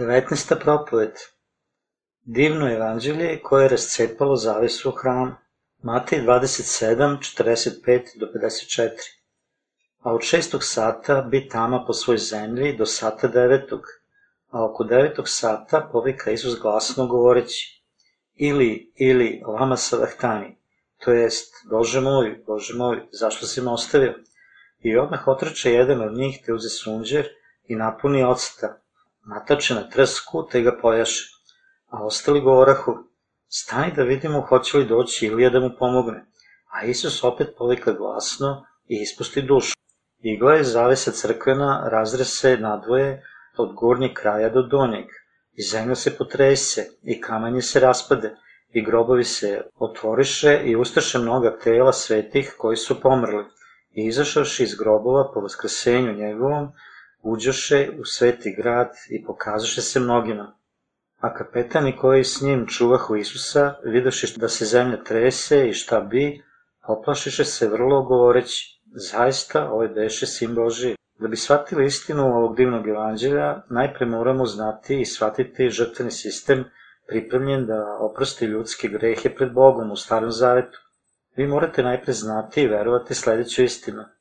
19. propoved Divno evanđelje koje je rascepalo zavesu u hramu. Matej 27, 45 do 54. A od šestog sata bi tama po svoj zemlji do sata devetog, a oko devetog sata povika Isus glasno govoreći ili, ili, lama savahtani, to jest, Bože moj, Bože moj, zašto si me ostavio? I odmah otrče jedan od njih te uze sunđer i napuni octa, natače na trsku te ga pojaše. A ostali govorahu, stani da vidimo hoće li doći Ilija da mu pomogne. A Isus opet povika glasno i ispusti dušu. Igla je zavesa crkvena razre se nadvoje od gornjeg kraja do donjeg. I zemlja se potrese, i kamanje se raspade, i grobovi se otvoriše i ustaše mnoga tela svetih koji su pomrli. I izašavši iz grobova po vaskrsenju njegovom, uđoše u sveti grad i pokazaše se mnogima. A kapetani koji s njim čuvahu Isusa, vidoši da se zemlja trese i šta bi, oplašiše se vrlo govoreći, zaista ovaj beše sin Boži. Da bi shvatili istinu ovog divnog evanđelja, najpre moramo znati i shvatiti žrtveni sistem pripremljen da oprosti ljudske grehe pred Bogom u Starom Zavetu. Vi morate najpre znati i verovati sledeću istinu –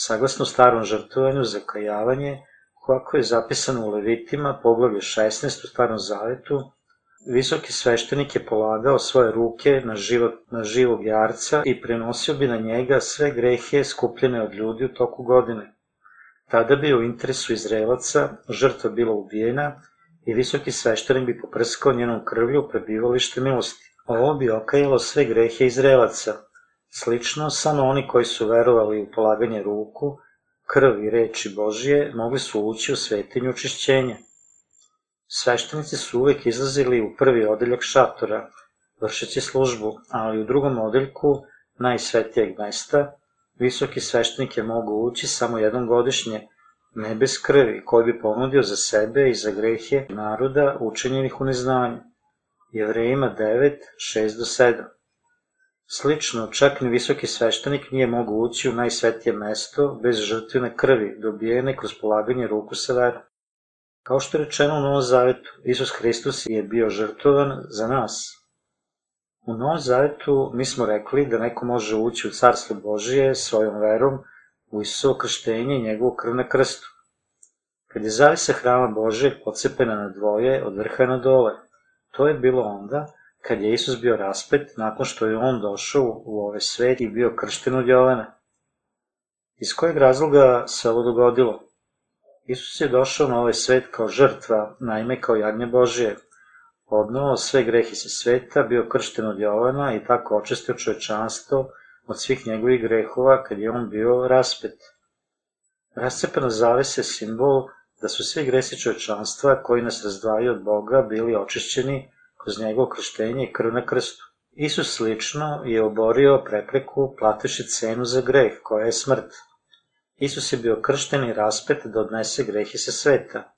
Saglasno starom žrtvovanju za kajavanje, kako je zapisano u Levitima, poglavlje 16 u starom zavetu, visoki sveštenik je polagao svoje ruke na, život, na živog jarca i prenosio bi na njega sve grehe skupljene od ljudi u toku godine. Tada bi u interesu Izraelaca žrtva bila ubijena i visoki sveštenik bi poprskao njenom krvlju prebivalište milosti. Ovo bi okajalo sve grehe Izraelaca, Slično, samo oni koji su verovali u polaganje ruku, krv i reči Božije mogli su ući u svetinju očišćenja. Sveštenici su uvek izlazili u prvi odeljak šatora, vršeći službu, ali u drugom odeljku, najsvetijeg mesta, visoki sveštenike mogu ući samo jednom godišnje, ne bez krvi, koji bi ponudio za sebe i za grehe naroda učinjenih u neznanju. Jevrejima 9, 6 do 7. Slično, čak ni visoki sveštenik nije mogu ući u najsvetije mesto bez žrtvene krvi, dobijene kroz polaganje ruku sa verom. Kao što je rečeno u Novom Zavetu, Isus Hristos je bio žrtovan za nas. U Novom Zavetu mi smo rekli da neko može ući u Carstvo Božije svojom verom u Isusovo krštenje i njegovu krv na krstu. Kad je zavisa hrama Božeg pocepena na dvoje od vrha na dole, to je bilo onda kad je Isus bio raspet nakon što je on došao u ovaj svet i bio kršten od Jovana. Iz kojeg razloga se ovo dogodilo? Isus je došao na ovaj svet kao žrtva, naime kao jagnje Božije. Odnovo sve grehi sa sveta, bio kršten od Jovana i tako očistio čovečanstvo od svih njegovih grehova kad je on bio raspet. Rascepana zavese simbol da su svi gresi čovečanstva koji nas razdvajaju od Boga bili očišćeni kroz njegovo krštenje i krv na krstu. Isus slično je oborio prepreku plateši cenu za greh, koja je smrt. Isus je bio kršten i raspet da odnese grehe sa sveta.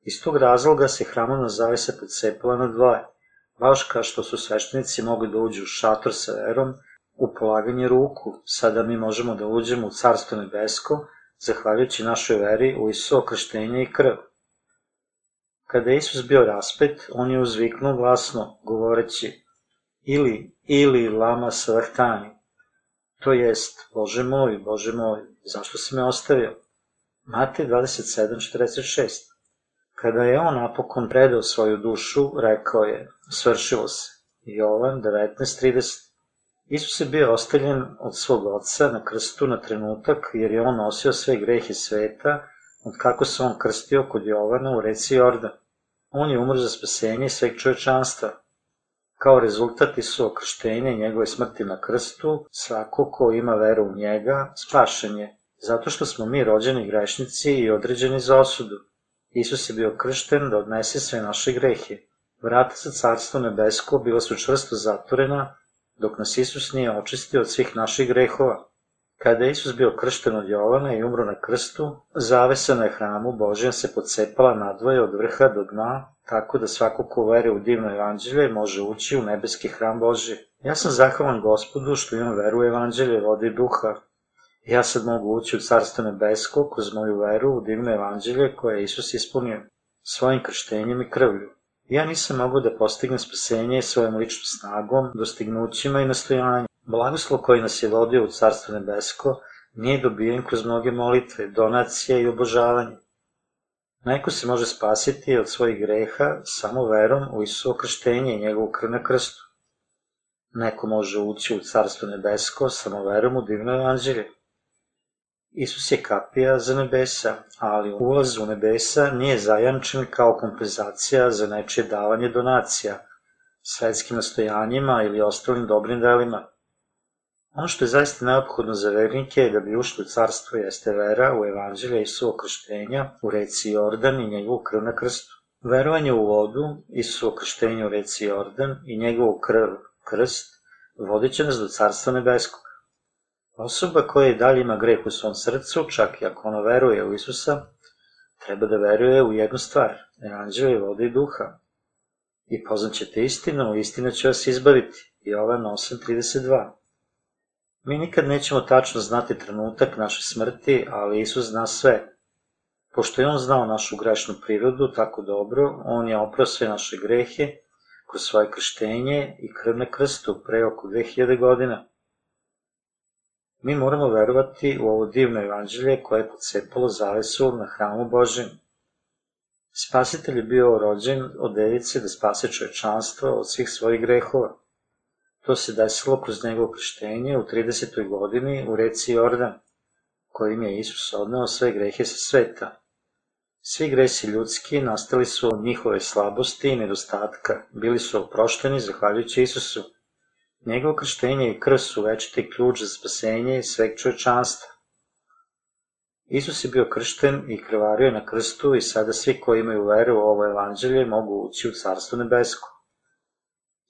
Iz tog razloga se hramovna zavesa podcepala na dvoje, baš kao što su sveštenici mogli da uđu u šator sa verom, u polaganje ruku, sada mi možemo da uđemo u Carstvo nebesko, zahvaljujući našoj veri u Isuo krštenje i krv. Kada je Isus bio raspet, on je uzviknuo glasno, govoreći, ili, ili lama svahtani, to jest, Bože moj, Bože moj, zašto si me ostavio? Matej 27.46 Kada je on napokon predao svoju dušu, rekao je, svršilo se. Jovan 19.30 Isus je bio ostavljen od svog oca na krstu na trenutak, jer je on nosio sve grehe sveta, od kako se on krstio kod Jovana u reci Jordan. On je umro za spasenje sveg čovečanstva. Kao rezultat su okrštenja i njegove smrti na krstu, svako ko ima veru u njega, spašen je, zato što smo mi rođeni grešnici i određeni za osudu. Isus je bio kršten da odnese sve naše grehe. Vrata za carstvo nebesko bila su čvrsto zatvorena, dok nas Isus nije očistio od svih naših grehova. Kada je Isus bio kršten od Jovana i umro na krstu, zavesa na hramu Božjem se pocepala nadvoje od vrha do dna, tako da svako ko vere u divno evanđelje može ući u nebeski hram Božji. Ja sam zahvalan gospodu što imam veru u evanđelje vode i duha. Ja sad mogu ući u carstvo nebesko kroz moju veru u divno evanđelje koje je Isus ispunio. svojim krštenjem i krvlju. Ja nisam mogao da postignem spasenje svojom ličnom snagom, dostignućima i nastojanjem. Blagoslov koji nas je vodio u Carstvo nebesko nije dobijen kroz mnoge molitve, donacije i obožavanje. Neko se može spasiti od svojih greha samo verom u Isusovo krštenje i njegovu krv na krstu. Neko može ući u Carstvo nebesko samo verom u divno evanđelje. Isus je kapija za nebesa, ali ulaz u nebesa nije zajamčen kao kompenzacija za nečije davanje donacija, svetskim nastojanjima ili ostalim dobrim delima. Ono što je zaista neophodno za vernike je da bi ušli u carstvo jeste vera u evanđelje Isuo krštenja u reci Jordan i njegovu krv na krstu. Verovanje u vodu, Isuo krštenje u reci Jordan i njegovu krv, krst, vodit će nas do carstva nebeskog. Osoba koja i dalje ima greh u svom srcu, čak i ako ona veruje u Isusa, treba da veruje u jednu stvar, evanđelje vode i duha. I poznaćete istinu, istina će vas izbaviti. Jovan 8.32 Mi nikad nećemo tačno znati trenutak naše smrti, ali Isus zna sve. Pošto je On znao našu grešnu prirodu tako dobro, On je oprao sve naše grehe kroz svoje krštenje i krv na krstu pre oko 2000 godina. Mi moramo verovati u ovo divno evanđelje koje je pocepalo zavesu na hramu Božem. Spasitelj je bio rođen od device da spase čovečanstvo od svih svojih grehova. To se desilo kroz njegovo krštenje u 30. godini u reci Jordan, kojim je Isus odneo sve grehe sa sveta. Svi gresi ljudski nastali su od njihove slabosti i nedostatka, bili su oprošteni zahvaljujući Isusu. Njegovo krštenje i krv su večiti ključ za spasenje sveg čovečanstva. Isus je bio kršten i krvario na krstu i sada svi koji imaju veru u ovo evanđelje mogu ući u Carstvo nebesko.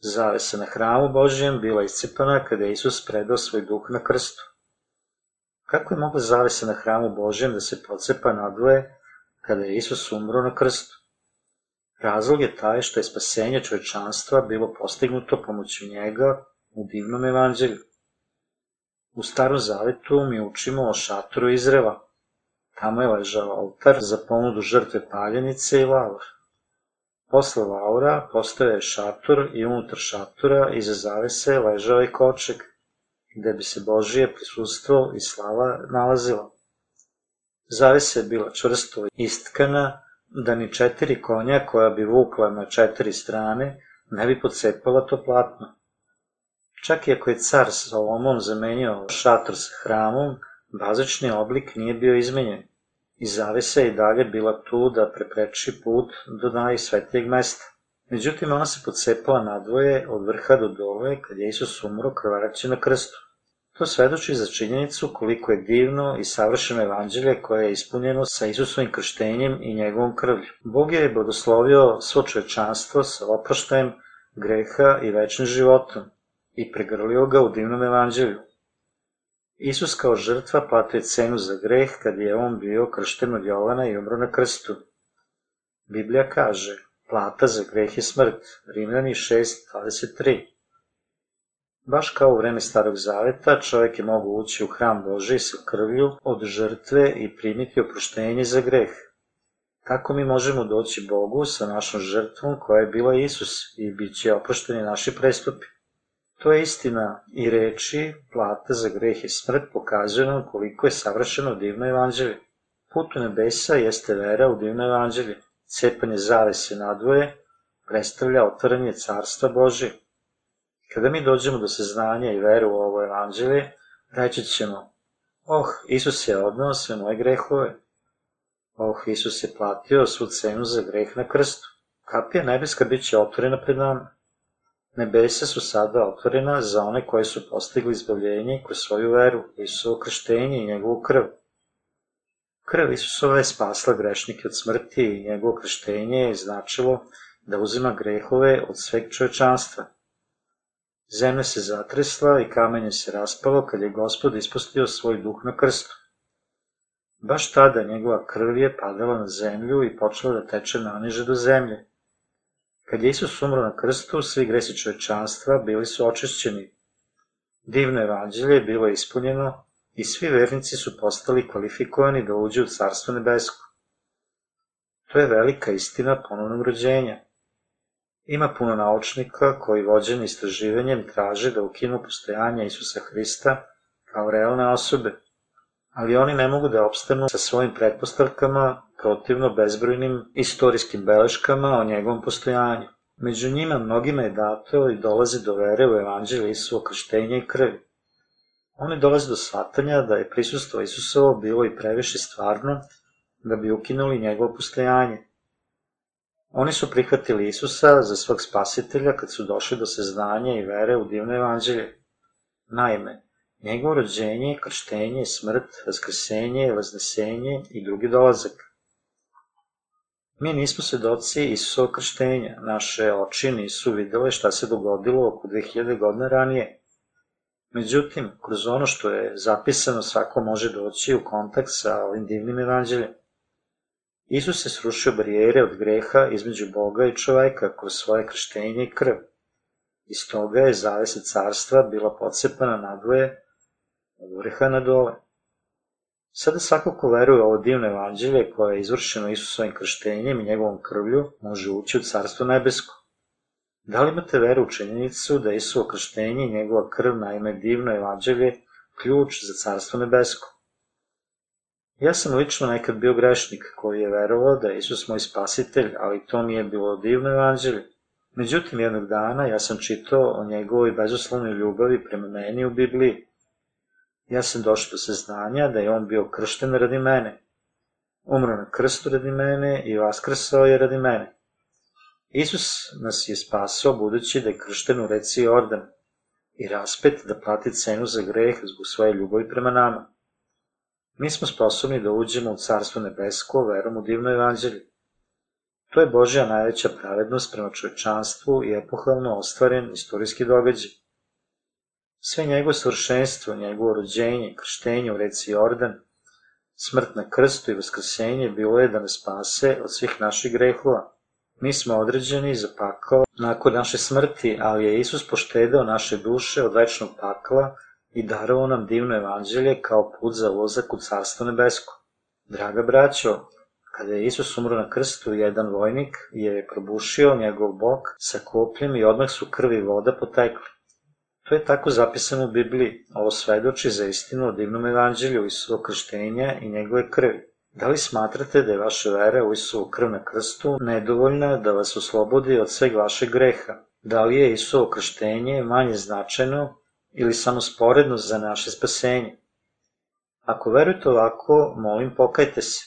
Zavesa na hramu Božijem bila iscepana kada je Isus predao svoj duh na krstu. Kako je mogla zavesa na hramu Božijem da se pocepa nadvoje kada je Isus umro na krstu? Razlog je taj što je spasenje čovečanstva bilo postignuto pomoću njega u divnom evanđelju. U starom zavetu mi učimo o šatoru Izreva. Tamo je ležao oltar za ponudu žrtve paljenice i lavor. Posle laura postoje je šator i unutar šatora iza zavese ležao je koček, gde bi se Božije prisustvo i slava nalazila. Zavesa je bila čvrsto istkana, da ni četiri konja koja bi vukla na četiri strane ne bi pocepala to platno. Čak i ako je car Solomon zamenio šator sa hramom, bazični oblik nije bio izmenjen i zavesa je i dalje bila tu da prepreči put do najsvetijeg mesta. Međutim, ona se pocepala nadvoje od vrha do dole kad je Isus umro krvaraći na krstu. To svedoči za činjenicu koliko je divno i savršeno evanđelje koje je ispunjeno sa Isusovim krštenjem i njegovom krvlju. Bog je blagoslovio svo čovečanstvo sa oproštajem greha i večnim životom i pregrlio ga u divnom evanđelju. Isus kao žrtva platio cenu za greh kad je on bio kršten od Jovana i umro na krstu. Biblija kaže, plata za greh je smrt, Rimljani 6.23. Baš kao u vreme Starog Zaveta, čovjek je mogu ući u hram Boži sa krvlju od žrtve i primiti oproštenje za greh. Tako mi možemo doći Bogu sa našom žrtvom koja je bila Isus i bit će oprošteni naši prestupi. To je istina i reči, plata za greh i smrt pokazuje nam koliko je savršeno divno evanđelje. Put u nebesa jeste vera u divno evanđelje. Cepanje zavese nadvoje predstavlja otvaranje carstva Božije. Kada mi dođemo do saznanja i veru u ovo evanđelje, reći ćemo, oh, Isus je odnao sve moje grehove. Oh, Isus je platio svu cenu za greh na krstu. Kapija nebeska bit će otvorena pred nama. Nebesa su sada otvorena za one koji su postigli izbavljenje kroz svoju veru, Isusovo krštenje i njegovu krv. Krv Isusova je spasla grešnike od smrti i njegovo krštenje je značilo da uzima grehove od sveg čovečanstva. Zemlja se zatresla i kamenje se raspalo kad je gospod ispustio svoj duh na krstu. Baš tada njegova krv je padala na zemlju i počela da teče naniže do zemlje. Kad je Isus umro na krstu, svi gresi čovečanstva bili su očišćeni. Divno evanđelje je bilo ispunjeno i svi vernici su postali kvalifikovani da uđu u Carstvo nebesko. To je velika istina ponovnog rođenja. Ima puno naučnika koji vođeni istraživanjem traže da ukinu postojanje Isusa Hrista kao realne osobe, ali oni ne mogu da opstanu sa svojim pretpostavkama protivno bezbrojnim istorijskim beleškama o njegovom postojanju. Među njima mnogima je dato i dolaze do vere u evanđelje Isuo krštenja i krvi. Oni dolaze do shvatanja da je prisustvo Isusovo bilo i previše stvarno da bi ukinuli njegovo postojanje. Oni su prihvatili Isusa za svog spasitelja kad su došli do seznanja i vere u divno evanđelje. Naime, njegovo rođenje, krštenje, smrt, vaskrsenje, vaznesenje i drugi dolazak. Mi nismo svedoci Isusovog krštenja, naše oči nisu videle šta se dogodilo oko 2000 godina ranije. Međutim, kroz ono što je zapisano svako može doći u kontakt sa ovim divnim evanđeljem. Isus je srušio barijere od greha između Boga i čoveka kroz svoje krštenje i krv. Iz toga je zavesa carstva bila pocepana nadvoje od vrha na dole. Sada svako ko veruje ovo divno evanđelje koje je izvršeno Isusovim krštenjem i njegovom krvlju može ući u carstvo nebesko. Da li imate veru u činjenicu da Isuo krštenje i njegova krv na ime divno evanđelje ključ za carstvo nebesko? Ja sam lično nekad bio grešnik koji je verovao da je Isus moj spasitelj, ali to mi je bilo divno evanđelje. Međutim, jednog dana ja sam čitao o njegovoj bezuslovnoj ljubavi prema meni u Bibliji. Ja sam došao do saznanja da je on bio kršten radi mene. Umro na krstu radi mene i vaskrsao je radi mene. Isus nas je spasao budući da je kršten u reci Jordan i raspet da plati cenu za greh zbog svoje ljubavi prema nama. Mi smo sposobni da uđemo u Carstvo nebesko verom u divno evanđelje. To je Božja najveća pravednost prema čovečanstvu i epohalno ostvaren istorijski događaj. Sve njegovo svršenstvo, njegovo rođenje, krštenje u reci Jordan, smrt na krstu i vaskrsenje bilo je da nas spase od svih naših grehova. Mi smo određeni za pakao nakon naše smrti, ali je Isus poštedao naše duše od večnog pakla i darovao nam divno evanđelje kao put za ulazak u Carstvo nebesko. Draga braćo, kada je Isus umro na krstu, jedan vojnik je probušio njegov bok sa kopljem i odmah su krvi voda potekli. To je tako zapisano u Bibliji. Ovo svedoči za istinu o divnom evanđelju Isuo krštenja i njegove krvi. Da li smatrate da je vaša vera u Isuo krv na krstu nedovoljna da vas oslobodi od sveg vašeg greha? Da li je Isuo krštenje manje značajno ili samo sporedno za naše spasenje. Ako verujete ovako, molim pokajte se.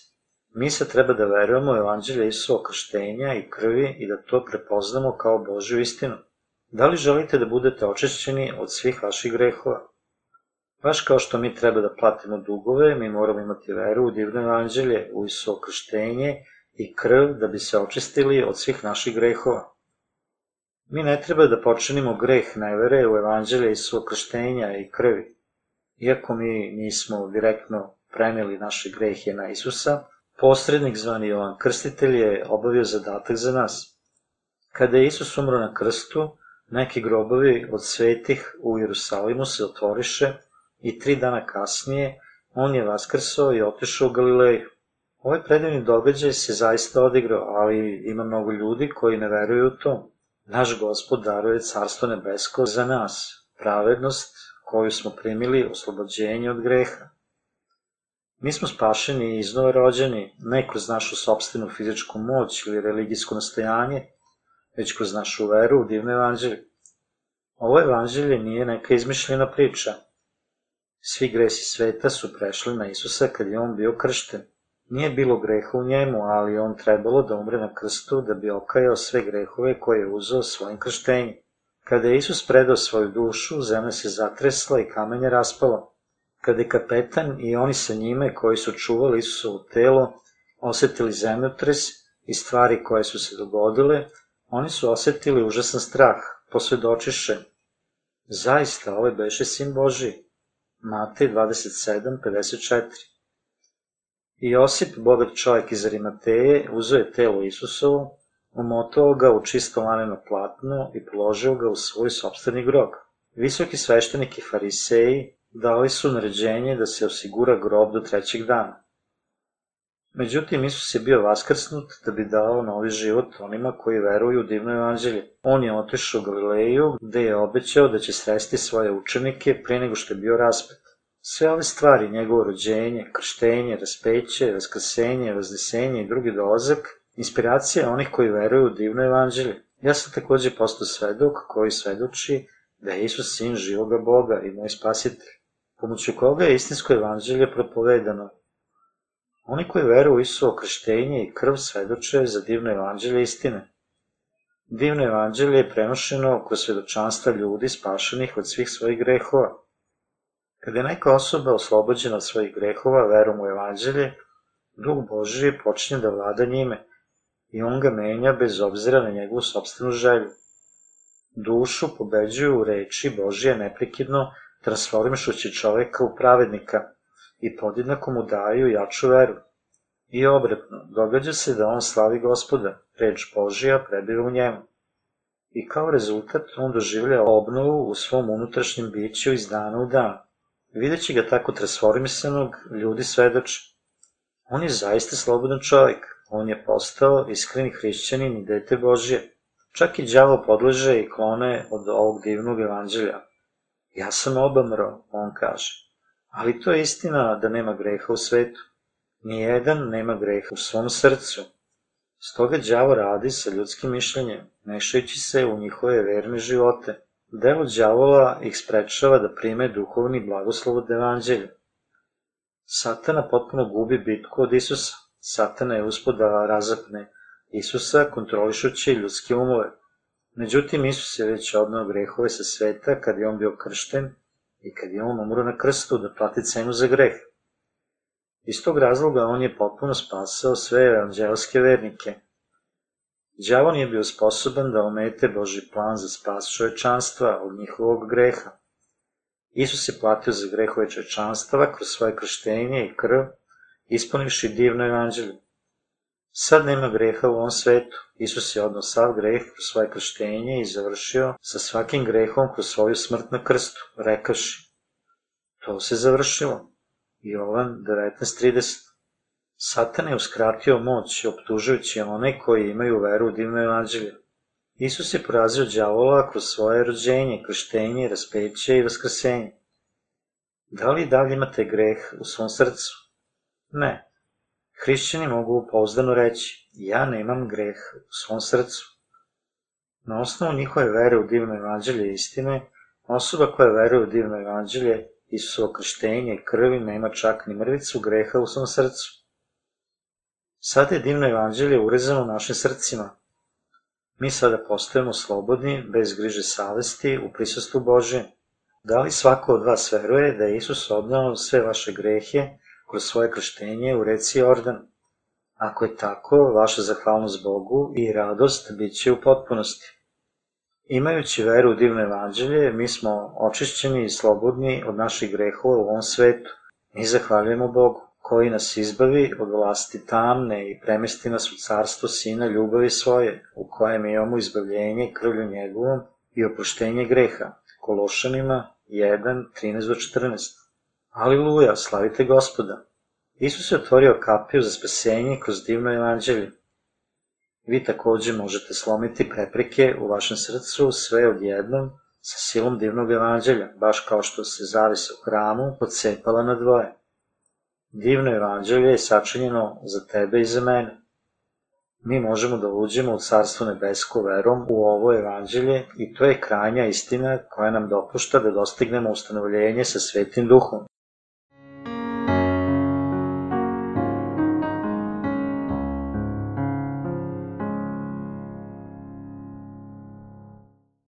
Mi se treba da verujemo u evanđelje Isuo krštenja i krvi i da to prepoznamo kao Božju istinu. Da li želite da budete očišćeni od svih vaših grehova? Baš kao što mi treba da platimo dugove, mi moramo imati veru u divno evanđelje, u Isuo krštenje i krv da bi se očistili od svih naših grehova. Mi ne treba da počinimo greh nevere u evanđelje i svog krštenja i krvi. Iako mi nismo direktno preneli naše grehe na Isusa, posrednik zvani Jovan Krstitelj je obavio zadatak za nas. Kada je Isus umro na krstu, neki grobovi od svetih u Jerusalimu se otvoriše i tri dana kasnije on je vaskrsao i otišao u Galileju. Ovaj predivni događaj se zaista odigrao, ali ima mnogo ljudi koji ne veruju u to. Naš gospod daruje carstvo nebesko za nas, pravednost koju smo primili, oslobođenje od greha. Mi smo spašeni i iznove rođeni, ne kroz našu sobstvenu fizičku moć ili religijsko nastojanje, već kroz našu veru u divno evanđelje. Ovo evanđelje nije neka izmišljena priča. Svi gresi sveta su prešli na Isusa kad je on bio kršten. Nije bilo greha u njemu, ali on trebalo da umre na krstu da bi okajao sve grehove koje je uzeo svojim krštenjem. Kada je Isus predao svoju dušu, zemlja se zatresla i kamenje raspalo. Kada je kapetan i oni sa njime koji su čuvali Isusovo telo osetili zemljotres i stvari koje su se dogodile, oni su osetili užasan strah, posvedočiše. Zaista, ovo je beše sin Boži. Matej 27.54 I Josip, bogat čovjek iz Arimateje, uzeo je telo Isusovo, umotao ga u čisto laneno platno i položio ga u svoj sobstveni grob. Visoki sveštenik i fariseji dali su naređenje da se osigura grob do trećeg dana. Međutim, Isus je bio vaskrsnut da bi dao novi život onima koji veruju u divno evanđelje. On je otišao u Galileju, gde je obećao da će sresti svoje učenike pre nego što je bio raspet. Sve ove stvari, njegovo rođenje, krštenje, raspeće, vaskrsenje, vaznesenje i drugi dolazak, inspiracija onih koji veruju u divno evanđelje. Ja sam takođe postao svedok koji svedoči da je Isus sin živoga Boga i moj spasitelj, pomoću koga je istinsko evanđelje propovedano. Oni koji veruju u Isuo krštenje i krv svedoče za divno evanđelje istine. Divno evanđelje je prenošeno kroz svedočanstva ljudi spašenih od svih svojih grehova. Kada je neka osoba oslobođena od svojih grehova verom u evanđelje, Duh Božiji počinje da vlada njime i on ga menja bez obzira na njegovu sobstvenu želju. Dušu pobeđuju u reči Božije neprekidno, transformišući čoveka u pravednika i podjednako mu daju jaču veru. I obrepno, događa se da on slavi gospoda, reč Božija prebiva u njemu. I kao rezultat on doživlja obnovu u svom unutrašnjem biću iz dana u dan. Videći ga tako transformisanog, ljudi svedoče. On je zaista slobodan čovjek, on je postao iskreni hrišćanin i dete Božje. Čak i đavo podleže i klone od ovog divnog evanđelja. Ja sam obamro, on kaže. Ali to je istina da nema greha u svetu. Nijedan nema greha u svom srcu. Stoga đavo radi sa ljudskim mišljenjem, mešajući se u njihove verne živote. Delo đavola ih sprečava da prime duhovni blagoslov od evanđelja. Satana potpuno gubi bitku od Isusa. Satana je uspod da razapne Isusa kontrolišući ljudske umove. Međutim, Isus je već odnao grehove sa sveta kad je on bio kršten i kad je on umro na krstu da plati cenu za greh. Iz tog razloga on je potpuno spasao sve evanđelske vernike. Đavo nije bio sposoban da omete Boži plan za spas čovečanstva od njihovog greha. Isus je platio za grehove čovečanstva kroz svoje krštenje i krv, ispunivši divno evanđelje. Sad nema greha u ovom svetu. Isus je odno sav greh kroz svoje krštenje i završio sa svakim grehom kroz svoju smrt na krstu, rekaši. To se završilo. Jovan 19.30 Satan je uskratio moć optužujući one koji imaju veru u divno evanđelje. Isus je porazio đavola kroz svoje rođenje, krštenje, raspeće i vaskrsenje. Da li dalje imate greh u svom srcu? Ne. Hrišćani mogu pouzdano reći, ja nemam greh u svom srcu. Na osnovu njihove vere u divno evanđelje istine, osoba koja veruje u divno evanđelje, Isusovo krštenje i krvi nema čak ni mrvicu greha u svom srcu. Sada je divno evanđelje urezano našim srcima. Mi sada postajemo slobodni, bez griže savesti, u prisustvu Bože. Da li svako od vas veruje da je Isus odnao sve vaše grehe kroz svoje krštenje u reci Jordan. Ako je tako, vaša zahvalnost Bogu i radost bit će u potpunosti. Imajući veru u divno evanđelje, mi smo očišćeni i slobodni od naših grehova u ovom svetu. Mi zahvaljujemo Bogu, koji nas izbavi od vlasti tamne i premesti nas u carstvo Sina ljubavi svoje, u kojem imamo izbavljenje krvlju njegovom i oproštenje greha. Kološanima 1, 13-14. Aliluja, slavite gospoda. Isus je otvorio kapiju za spasenje kroz divno evanđelje. Vi takođe možete slomiti prepreke u vašem srcu sve odjednom sa silom divnog evanđelja, baš kao što se zavisa u hramu pocepala na dvoje. Divno evanđelje je sačinjeno za tebe i za mene. Mi možemo da uđemo u Carstvo nebesko verom u ovo evanđelje i to je krajnja istina koja nam dopušta da dostignemo ustanovljenje sa Svetim Duhom.